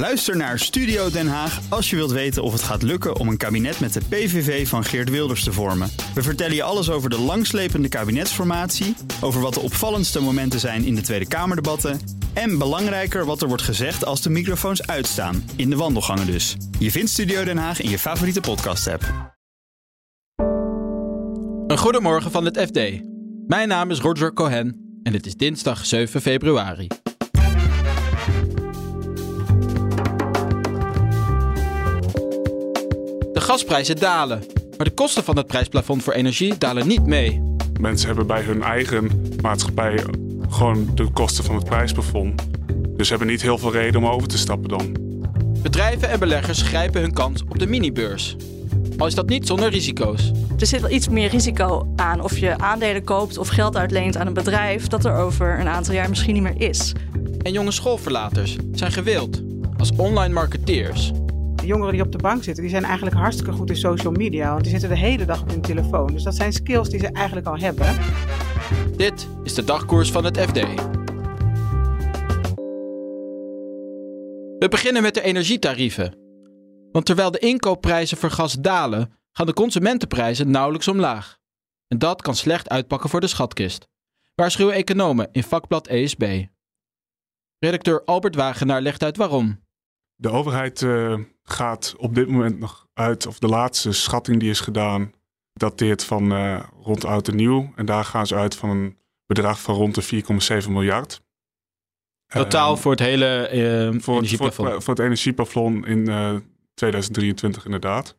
Luister naar Studio Den Haag als je wilt weten of het gaat lukken om een kabinet met de PVV van Geert Wilders te vormen. We vertellen je alles over de langslepende kabinetsformatie, over wat de opvallendste momenten zijn in de Tweede Kamerdebatten en belangrijker wat er wordt gezegd als de microfoons uitstaan, in de wandelgangen dus. Je vindt Studio Den Haag in je favoriete podcast-app. Een goedemorgen van het FD. Mijn naam is Roger Cohen en het is dinsdag 7 februari. Gasprijzen dalen, maar de kosten van het prijsplafond voor energie dalen niet mee. Mensen hebben bij hun eigen maatschappij gewoon de kosten van het prijsplafond. Dus hebben niet heel veel reden om over te stappen dan. Bedrijven en beleggers grijpen hun kans op de minibeurs. Al is dat niet zonder risico's. Er zit wel iets meer risico aan of je aandelen koopt of geld uitleent aan een bedrijf dat er over een aantal jaar misschien niet meer is. En jonge schoolverlaters zijn gewild als online marketeers. Jongeren die op de bank zitten, die zijn eigenlijk hartstikke goed in social media. Want die zitten de hele dag op hun telefoon. Dus dat zijn skills die ze eigenlijk al hebben. Dit is de dagkoers van het FD. We beginnen met de energietarieven. Want terwijl de inkoopprijzen voor gas dalen, gaan de consumentenprijzen nauwelijks omlaag. En dat kan slecht uitpakken voor de schatkist. Waarschuwen economen in vakblad ESB. Redacteur Albert Wagenaar legt uit waarom. De overheid uh, gaat op dit moment nog uit, of de laatste schatting die is gedaan, dateert van uh, rond oud en nieuw. En daar gaan ze uit van een bedrag van rond de 4,7 miljard. Totaal uh, voor het hele voor, energieplafond? Voor, voor, het energieplafond in 2023 inderdaad.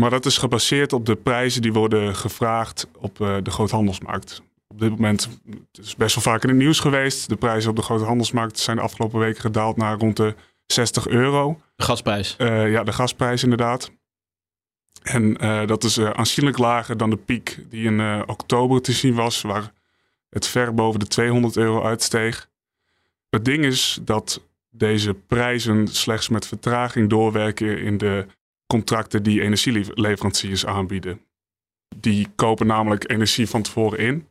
Maar dat is gebaseerd op de prijzen die worden gevraagd op de groothandelsmarkt. Op dit moment, het is best wel vaak in het nieuws geweest. De prijzen op de groothandelsmarkt zijn de afgelopen weken gedaald naar rond de 60 euro. De gasprijs? Uh, ja, de gasprijs inderdaad. En uh, dat is aanzienlijk lager dan de piek die in oktober te zien was, waar het ver boven de 200 euro uitsteeg. Het ding is dat deze prijzen slechts met vertraging doorwerken in de contracten die energieleveranciers aanbieden. Die kopen namelijk energie van tevoren in.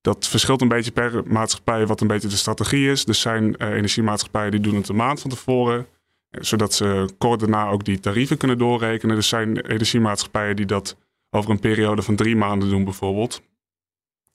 Dat verschilt een beetje per maatschappij wat een beetje de strategie is. Er zijn uh, energiemaatschappijen die doen het een maand van tevoren. Zodat ze kort daarna ook die tarieven kunnen doorrekenen. Er zijn energiemaatschappijen die dat over een periode van drie maanden doen bijvoorbeeld.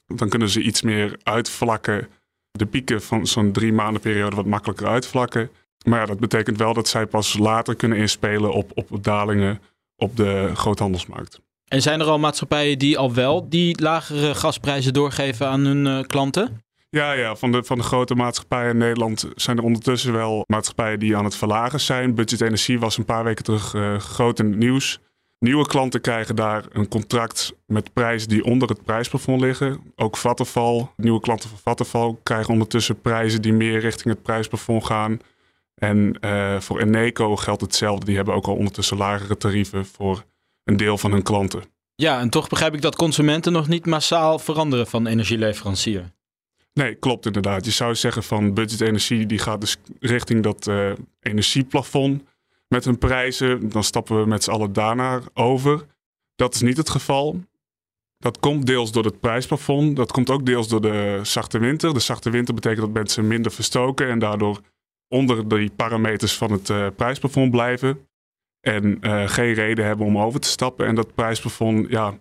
Dan kunnen ze iets meer uitvlakken. De pieken van zo'n drie maanden periode wat makkelijker uitvlakken. Maar ja, dat betekent wel dat zij pas later kunnen inspelen op, op dalingen op de groothandelsmarkt. En zijn er al maatschappijen die al wel die lagere gasprijzen doorgeven aan hun uh, klanten? Ja, ja van, de, van de grote maatschappijen in Nederland zijn er ondertussen wel maatschappijen die aan het verlagen zijn. Budget Energie was een paar weken terug uh, groot in het nieuws. Nieuwe klanten krijgen daar een contract met prijzen die onder het prijsplafond liggen. Ook Vattenfall, nieuwe klanten van Vattenfall krijgen ondertussen prijzen die meer richting het prijsplafond gaan. En uh, voor Eneco geldt hetzelfde. Die hebben ook al ondertussen lagere tarieven voor een deel van hun klanten. Ja, en toch begrijp ik dat consumenten nog niet massaal veranderen van energieleverancier. Nee, klopt inderdaad. Je zou zeggen van budget energie, die gaat dus richting dat uh, energieplafond met hun prijzen. Dan stappen we met z'n allen daarna over. Dat is niet het geval. Dat komt deels door het prijsplafond. Dat komt ook deels door de zachte winter. De zachte winter betekent dat mensen minder verstoken en daardoor onder die parameters van het uh, prijsplafond blijven. En uh, geen reden hebben om over te stappen. En dat prijsplafond, ja,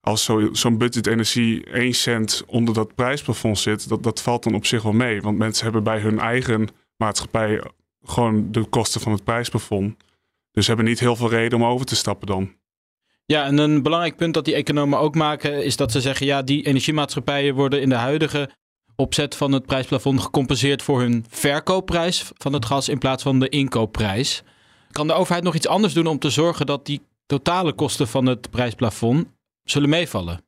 als zo'n zo budget energie 1 cent onder dat prijsplafond zit, dat, dat valt dan op zich wel mee. Want mensen hebben bij hun eigen maatschappij gewoon de kosten van het prijsplafond. Dus hebben niet heel veel reden om over te stappen dan. Ja, en een belangrijk punt dat die economen ook maken, is dat ze zeggen: ja, die energiemaatschappijen worden in de huidige opzet van het prijsplafond gecompenseerd voor hun verkoopprijs van het gas in plaats van de inkoopprijs. Kan de overheid nog iets anders doen om te zorgen dat die totale kosten van het prijsplafond zullen meevallen?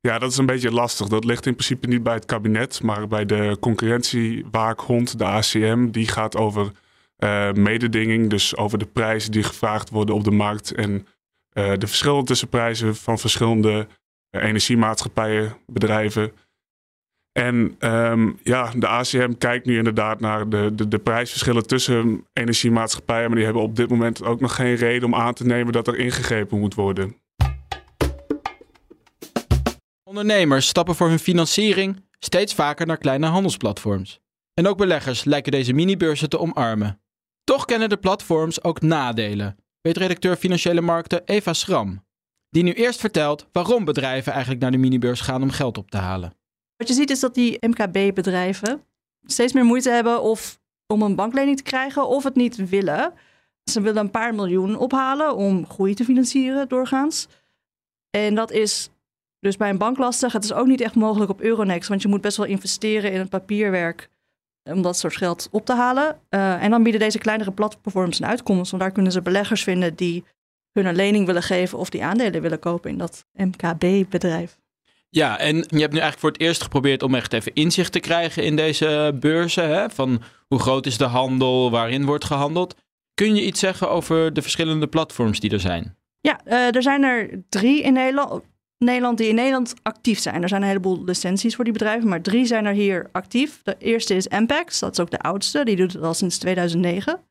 Ja, dat is een beetje lastig. Dat ligt in principe niet bij het kabinet, maar bij de concurrentiewaakhond, de ACM. Die gaat over uh, mededinging, dus over de prijzen die gevraagd worden op de markt en uh, de verschillen tussen prijzen van verschillende uh, energiemaatschappijen, bedrijven. En um, ja, de ACM kijkt nu inderdaad naar de, de, de, prijsverschillen tussen energiemaatschappijen. Maar die hebben op dit moment ook nog geen reden om aan te nemen dat er ingegrepen moet worden. Ondernemers stappen voor hun financiering steeds vaker naar kleine handelsplatforms. En ook beleggers lijken deze minibeurzen te omarmen. Toch kennen de platforms ook nadelen, weet redacteur Financiële Markten Eva Schram. Die nu eerst vertelt waarom bedrijven eigenlijk naar de minibeurs gaan om geld op te halen. Wat je ziet is dat die MKB-bedrijven steeds meer moeite hebben of om een banklening te krijgen of het niet willen. Ze willen een paar miljoen ophalen om groei te financieren doorgaans. En dat is dus bij een bank lastig. Het is ook niet echt mogelijk op Euronext, want je moet best wel investeren in het papierwerk om dat soort geld op te halen. Uh, en dan bieden deze kleinere platforms een uitkomst, want daar kunnen ze beleggers vinden die hun een lening willen geven of die aandelen willen kopen in dat MKB-bedrijf. Ja, en je hebt nu eigenlijk voor het eerst geprobeerd om echt even inzicht te krijgen in deze beurzen. Hè? Van hoe groot is de handel, waarin wordt gehandeld. Kun je iets zeggen over de verschillende platforms die er zijn? Ja, uh, er zijn er drie in Nederland, Nederland die in Nederland actief zijn. Er zijn een heleboel licenties voor die bedrijven, maar drie zijn er hier actief. De eerste is Ampex, dat is ook de oudste, die doet het al sinds 2009.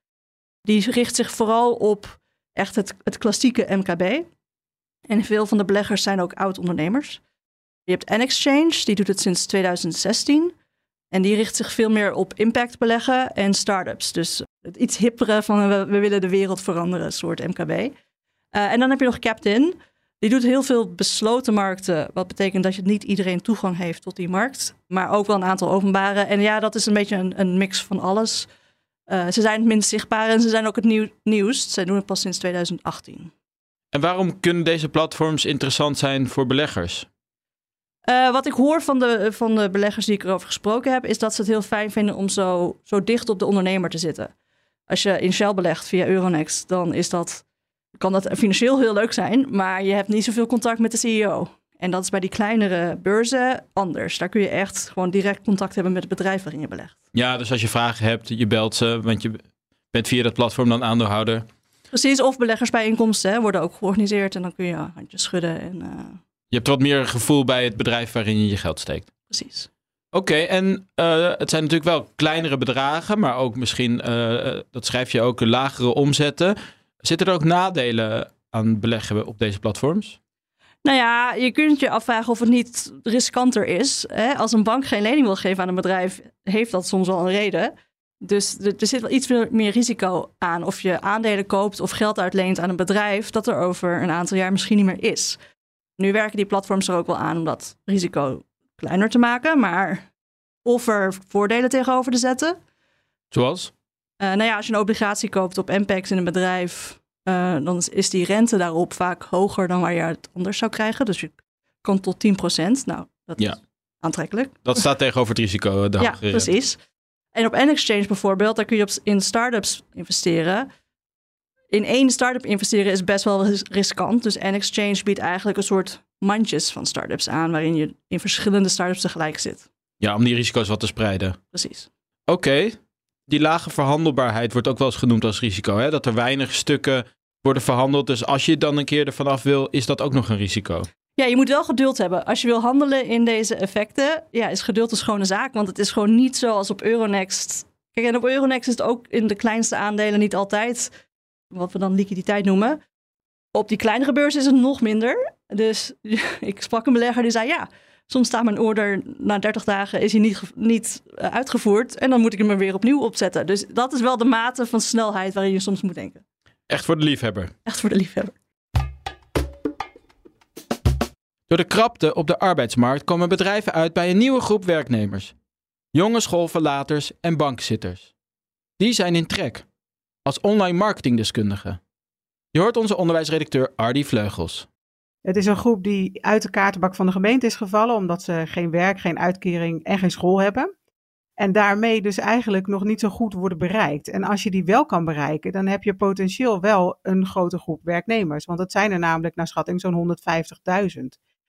Die richt zich vooral op echt het, het klassieke MKB. En veel van de beleggers zijn ook oud-ondernemers. Je hebt N-Exchange, die doet het sinds 2016. En die richt zich veel meer op impact beleggen en start-ups. Dus het iets hippere van we, willen de wereld veranderen, soort MKB. Eh, en dan heb je nog Captain. Die doet heel veel besloten markten. Wat betekent dat je niet iedereen toegang heeft tot die markt. Maar ook wel een aantal openbare. En ja, dat is een beetje een, een mix van alles. Uh, ze zijn het minst zichtbaar en ze zijn ook het nieuw, nieuwst. Ze doen het pas sinds 2018. En waarom kunnen deze platforms interessant zijn voor beleggers? Uh, wat ik hoor van de, van de beleggers die ik erover gesproken heb, is dat ze het heel fijn vinden om zo, zo dicht op de ondernemer te zitten. Als je in Shell belegt via Euronext, dan is dat, kan dat financieel heel leuk zijn, maar je hebt niet zoveel contact met de CEO. En dat is bij die kleinere beurzen anders. Daar kun je echt gewoon direct contact hebben met het bedrijf waarin je belegt. Ja, dus als je vragen hebt, je belt ze, want je bent via dat platform dan aandeelhouder. Precies, of beleggersbijeenkomsten hè, worden ook georganiseerd en dan kun je handjes schudden. En, uh... Je hebt wat meer gevoel bij het bedrijf waarin je je geld steekt. Precies. Oké, en uh, het zijn natuurlijk wel kleinere bedragen, maar ook misschien, uh, dat schrijf je ook, lagere omzetten. Zitten er ook nadelen aan beleggen op deze platforms? Nou ja, je kunt je afvragen of het niet riskanter is. Hè? Als een bank geen lening wil geven aan een bedrijf, heeft dat soms wel een reden. Dus er, zit wel iets meer risico aan of je aandelen koopt of geld uitleent aan een bedrijf dat er over een aantal jaar misschien niet meer is. Nu werken die platforms er ook wel aan om dat risico kleiner te maken, maar of er voordelen tegenover te zetten. Zoals? Uh, nou ja, als je een obligatie koopt op MPEX in een bedrijf, uh, dan is die rente daarop vaak hoger dan waar je het anders zou krijgen. Dus je komt tot 10%. Nou, dat ja. is aantrekkelijk. Dat staat tegenover het risico. De ja, precies. En op N-Exchange bijvoorbeeld, daar kun je op, in startups investeren. In één start-up investeren is best wel riskant. Dus N-Exchange biedt eigenlijk een soort mandjes van startups aan, waarin je in verschillende startups tegelijk zit. Ja, om die risico's wat te spreiden. Precies. Oké, die lage verhandelbaarheid wordt ook wel eens genoemd als risico. Hè? Dat er weinig stukken worden verhandeld. Dus als je dan een keer ervan af wil, is dat ook nog een risico. Ja, je moet wel geduld hebben. Als je wil handelen in deze effecten, ja, is geduld een schone zaak. Want het is gewoon niet zoals op Euronext. Kijk, en op Euronext is het ook in de kleinste aandelen niet altijd wat we dan liquiditeit noemen. Op die kleinere beurs is het nog minder. Dus ik sprak een belegger die zei ja, soms staat mijn order na 30 dagen is hij niet, niet eh, uitgevoerd en dan moet ik hem er weer opnieuw opzetten. Dus dat is wel de mate van snelheid waarin je soms moet denken. Echt voor de liefhebber. Echt voor de liefhebber. Door de krapte op de arbeidsmarkt komen bedrijven uit bij een nieuwe groep werknemers. Jonge schoolverlaters en bankzitters. Die zijn in trek. Als online marketingdeskundige. Je hoort onze onderwijsredacteur Ardy Vleugels. Het is een groep die uit de kaartenbak van de gemeente is gevallen omdat ze geen werk, geen uitkering en geen school hebben. En daarmee dus eigenlijk nog niet zo goed worden bereikt. En als je die wel kan bereiken, dan heb je potentieel wel een grote groep werknemers. Want het zijn er namelijk naar schatting zo'n 150.000.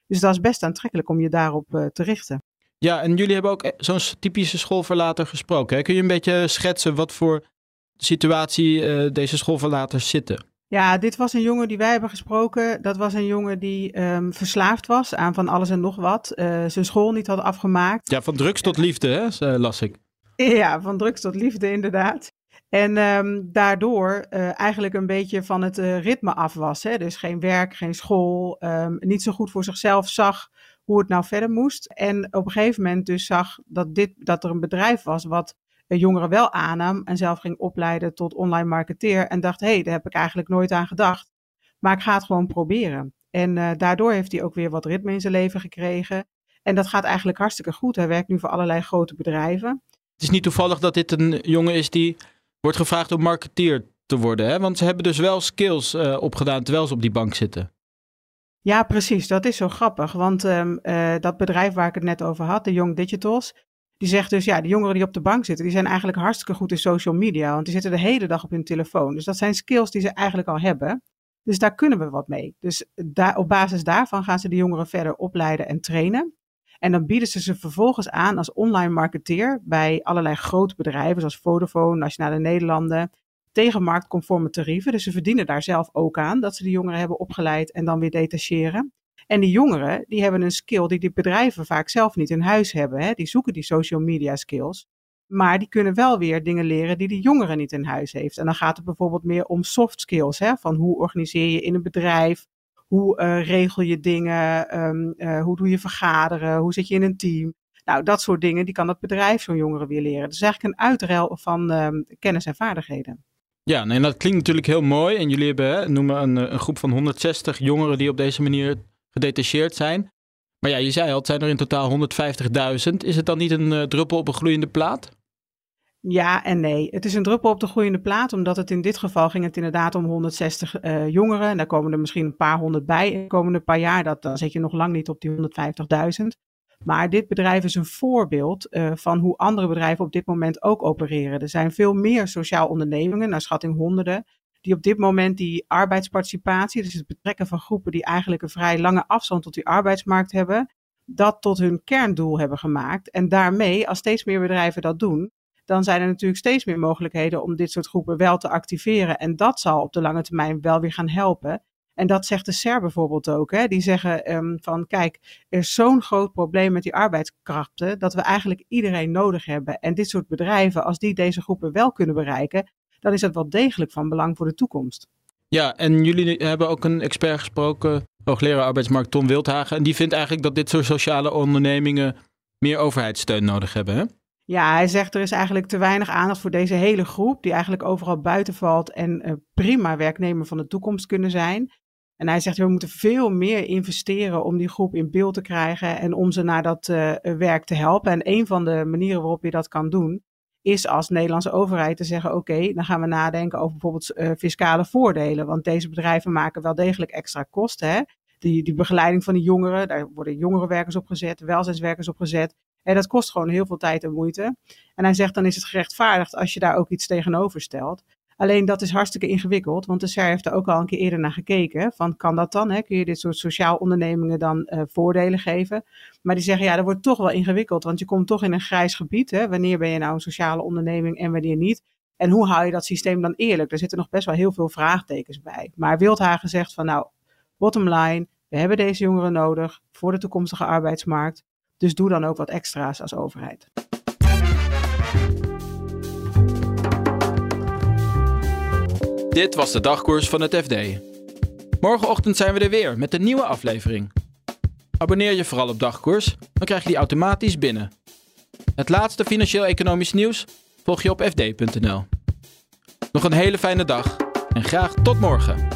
Dus dat is best aantrekkelijk om je daarop uh, te richten. Ja, en jullie hebben ook eh, zo'n typische schoolverlater gesproken. Hè? Kun je een beetje schetsen wat voor situatie uh, deze schoolverlaters zitten? Ja, dit was een jongen die wij hebben gesproken. Dat was een jongen die um, verslaafd was aan van alles en nog wat. Uh, zijn school niet had afgemaakt. Ja, van drugs tot liefde, hè, las ik. Ja, van drugs tot liefde, inderdaad. En um, daardoor uh, eigenlijk een beetje van het uh, ritme af was. Hè? Dus geen werk, geen school, um, niet zo goed voor zichzelf zag hoe het nou verder moest. En op een gegeven moment dus zag dat, dit, dat er een bedrijf was wat jongeren wel aannam en zelf ging opleiden tot online marketeer en dacht, hé, hey, daar heb ik eigenlijk nooit aan gedacht. Maar ik ga het gewoon proberen. En uh, daardoor heeft hij ook weer wat ritme in zijn leven gekregen. En dat gaat eigenlijk hartstikke goed. Hij werkt nu voor allerlei grote bedrijven. Het is niet toevallig dat dit een jongen is die wordt gevraagd om marketeer te worden. Hè? Want ze hebben dus wel skills uh, opgedaan terwijl ze op die bank zitten. Ja, precies. Dat is zo grappig. Want um, uh, dat bedrijf waar ik het net over had, de Young Digitals, die zegt dus, ja, de jongeren die op de bank zitten, die zijn eigenlijk hartstikke goed in social media. Want die zitten de hele dag op hun telefoon. Dus dat zijn skills die ze eigenlijk al hebben. Dus daar kunnen we wat mee. Dus daar, op basis daarvan gaan ze de jongeren verder opleiden en trainen. En dan bieden ze ze vervolgens aan als online marketeer bij allerlei grote bedrijven zoals Vodafone, Nationale Nederlanden, tegen marktconforme tarieven. Dus ze verdienen daar zelf ook aan dat ze de jongeren hebben opgeleid en dan weer detacheren. En die jongeren, die hebben een skill die die bedrijven vaak zelf niet in huis hebben. Hè? Die zoeken die social media skills. Maar die kunnen wel weer dingen leren die de jongeren niet in huis heeft. En dan gaat het bijvoorbeeld meer om soft skills. Hè? Van hoe organiseer je in een bedrijf? Hoe uh, regel je dingen? Um, uh, hoe doe je vergaderen? Hoe zit je in een team? Nou, dat soort dingen, die kan het bedrijf zo'n jongeren weer leren. Dus eigenlijk een uitruil van um, kennis en vaardigheden. Ja, nee, dat klinkt natuurlijk heel mooi. En jullie hebben, hè, noemen een, een groep van 160 jongeren die op deze manier gedetacheerd zijn. Maar ja, je zei al, het zijn er in totaal 150.000. Is het dan niet een uh, druppel op een gloeiende plaat? Ja en nee. Het is een druppel op de groeiende plaat, omdat het in dit geval ging het inderdaad om 160 uh, jongeren. En daar komen er misschien een paar honderd bij in de komende paar jaar. Dat, dan zit je nog lang niet op die 150.000. Maar dit bedrijf is een voorbeeld uh, van hoe andere bedrijven op dit moment ook opereren. Er zijn veel meer sociaal ondernemingen, naar schatting honderden, die op dit moment die arbeidsparticipatie, dus het betrekken van groepen die eigenlijk een vrij lange afstand tot die arbeidsmarkt hebben, dat tot hun kerndoel hebben gemaakt. En daarmee, als steeds meer bedrijven dat doen, dan zijn er natuurlijk steeds meer mogelijkheden om dit soort groepen wel te activeren. En dat zal op de lange termijn wel weer gaan helpen. En dat zegt de SER bijvoorbeeld ook. Hè? Die zeggen um, van kijk, er is zo'n groot probleem met die arbeidskrachten dat we eigenlijk iedereen nodig hebben. En dit soort bedrijven, als die deze groepen wel kunnen bereiken, dan is dat wel degelijk van belang voor de toekomst. Ja, en jullie hebben ook een expert gesproken, hoogleraar arbeidsmarkt Tom Wildhagen. En die vindt eigenlijk dat dit soort sociale ondernemingen meer overheidssteun nodig hebben. Hè? Ja, hij zegt er is eigenlijk te weinig aandacht voor deze hele groep, die eigenlijk overal buiten valt en uh, prima werknemer van de toekomst kunnen zijn. En hij zegt, we moeten veel meer investeren om die groep in beeld te krijgen en om ze naar dat uh, werk te helpen. En een van de manieren waarop je dat kan doen, is als Nederlandse overheid te zeggen: oké, dan gaan we nadenken over bijvoorbeeld uh, fiscale voordelen. Want deze bedrijven maken wel degelijk extra kosten. Hè? Die, die begeleiding van die jongeren, daar worden jongerenwerkers op gezet, welzijnswerkers op gezet. En dat kost gewoon heel veel tijd en moeite. En hij zegt: dan is het gerechtvaardigd als je daar ook iets tegenover stelt. Alleen dat is hartstikke ingewikkeld, want de SER heeft er ook al een keer eerder naar gekeken. Van kan dat dan? Hè? Kun je dit soort sociaal ondernemingen dan uh, voordelen geven? Maar die zeggen ja, dat wordt toch wel ingewikkeld, want je komt toch in een grijs gebied. Hè? Wanneer ben je nou een sociale onderneming en wanneer niet? En hoe hou je dat systeem dan eerlijk? Er zitten nog best wel heel veel vraagtekens bij. Maar Wildhagen zegt van nou, bottom line, we hebben deze jongeren nodig voor de toekomstige arbeidsmarkt. Dus doe dan ook wat extra's als overheid. Dit was de dagkoers van het FD. Morgenochtend zijn we er weer met een nieuwe aflevering. Abonneer je vooral op dagkoers, dan krijg je die automatisch binnen. Het laatste financieel-economisch nieuws volg je op fd.nl. Nog een hele fijne dag en graag tot morgen.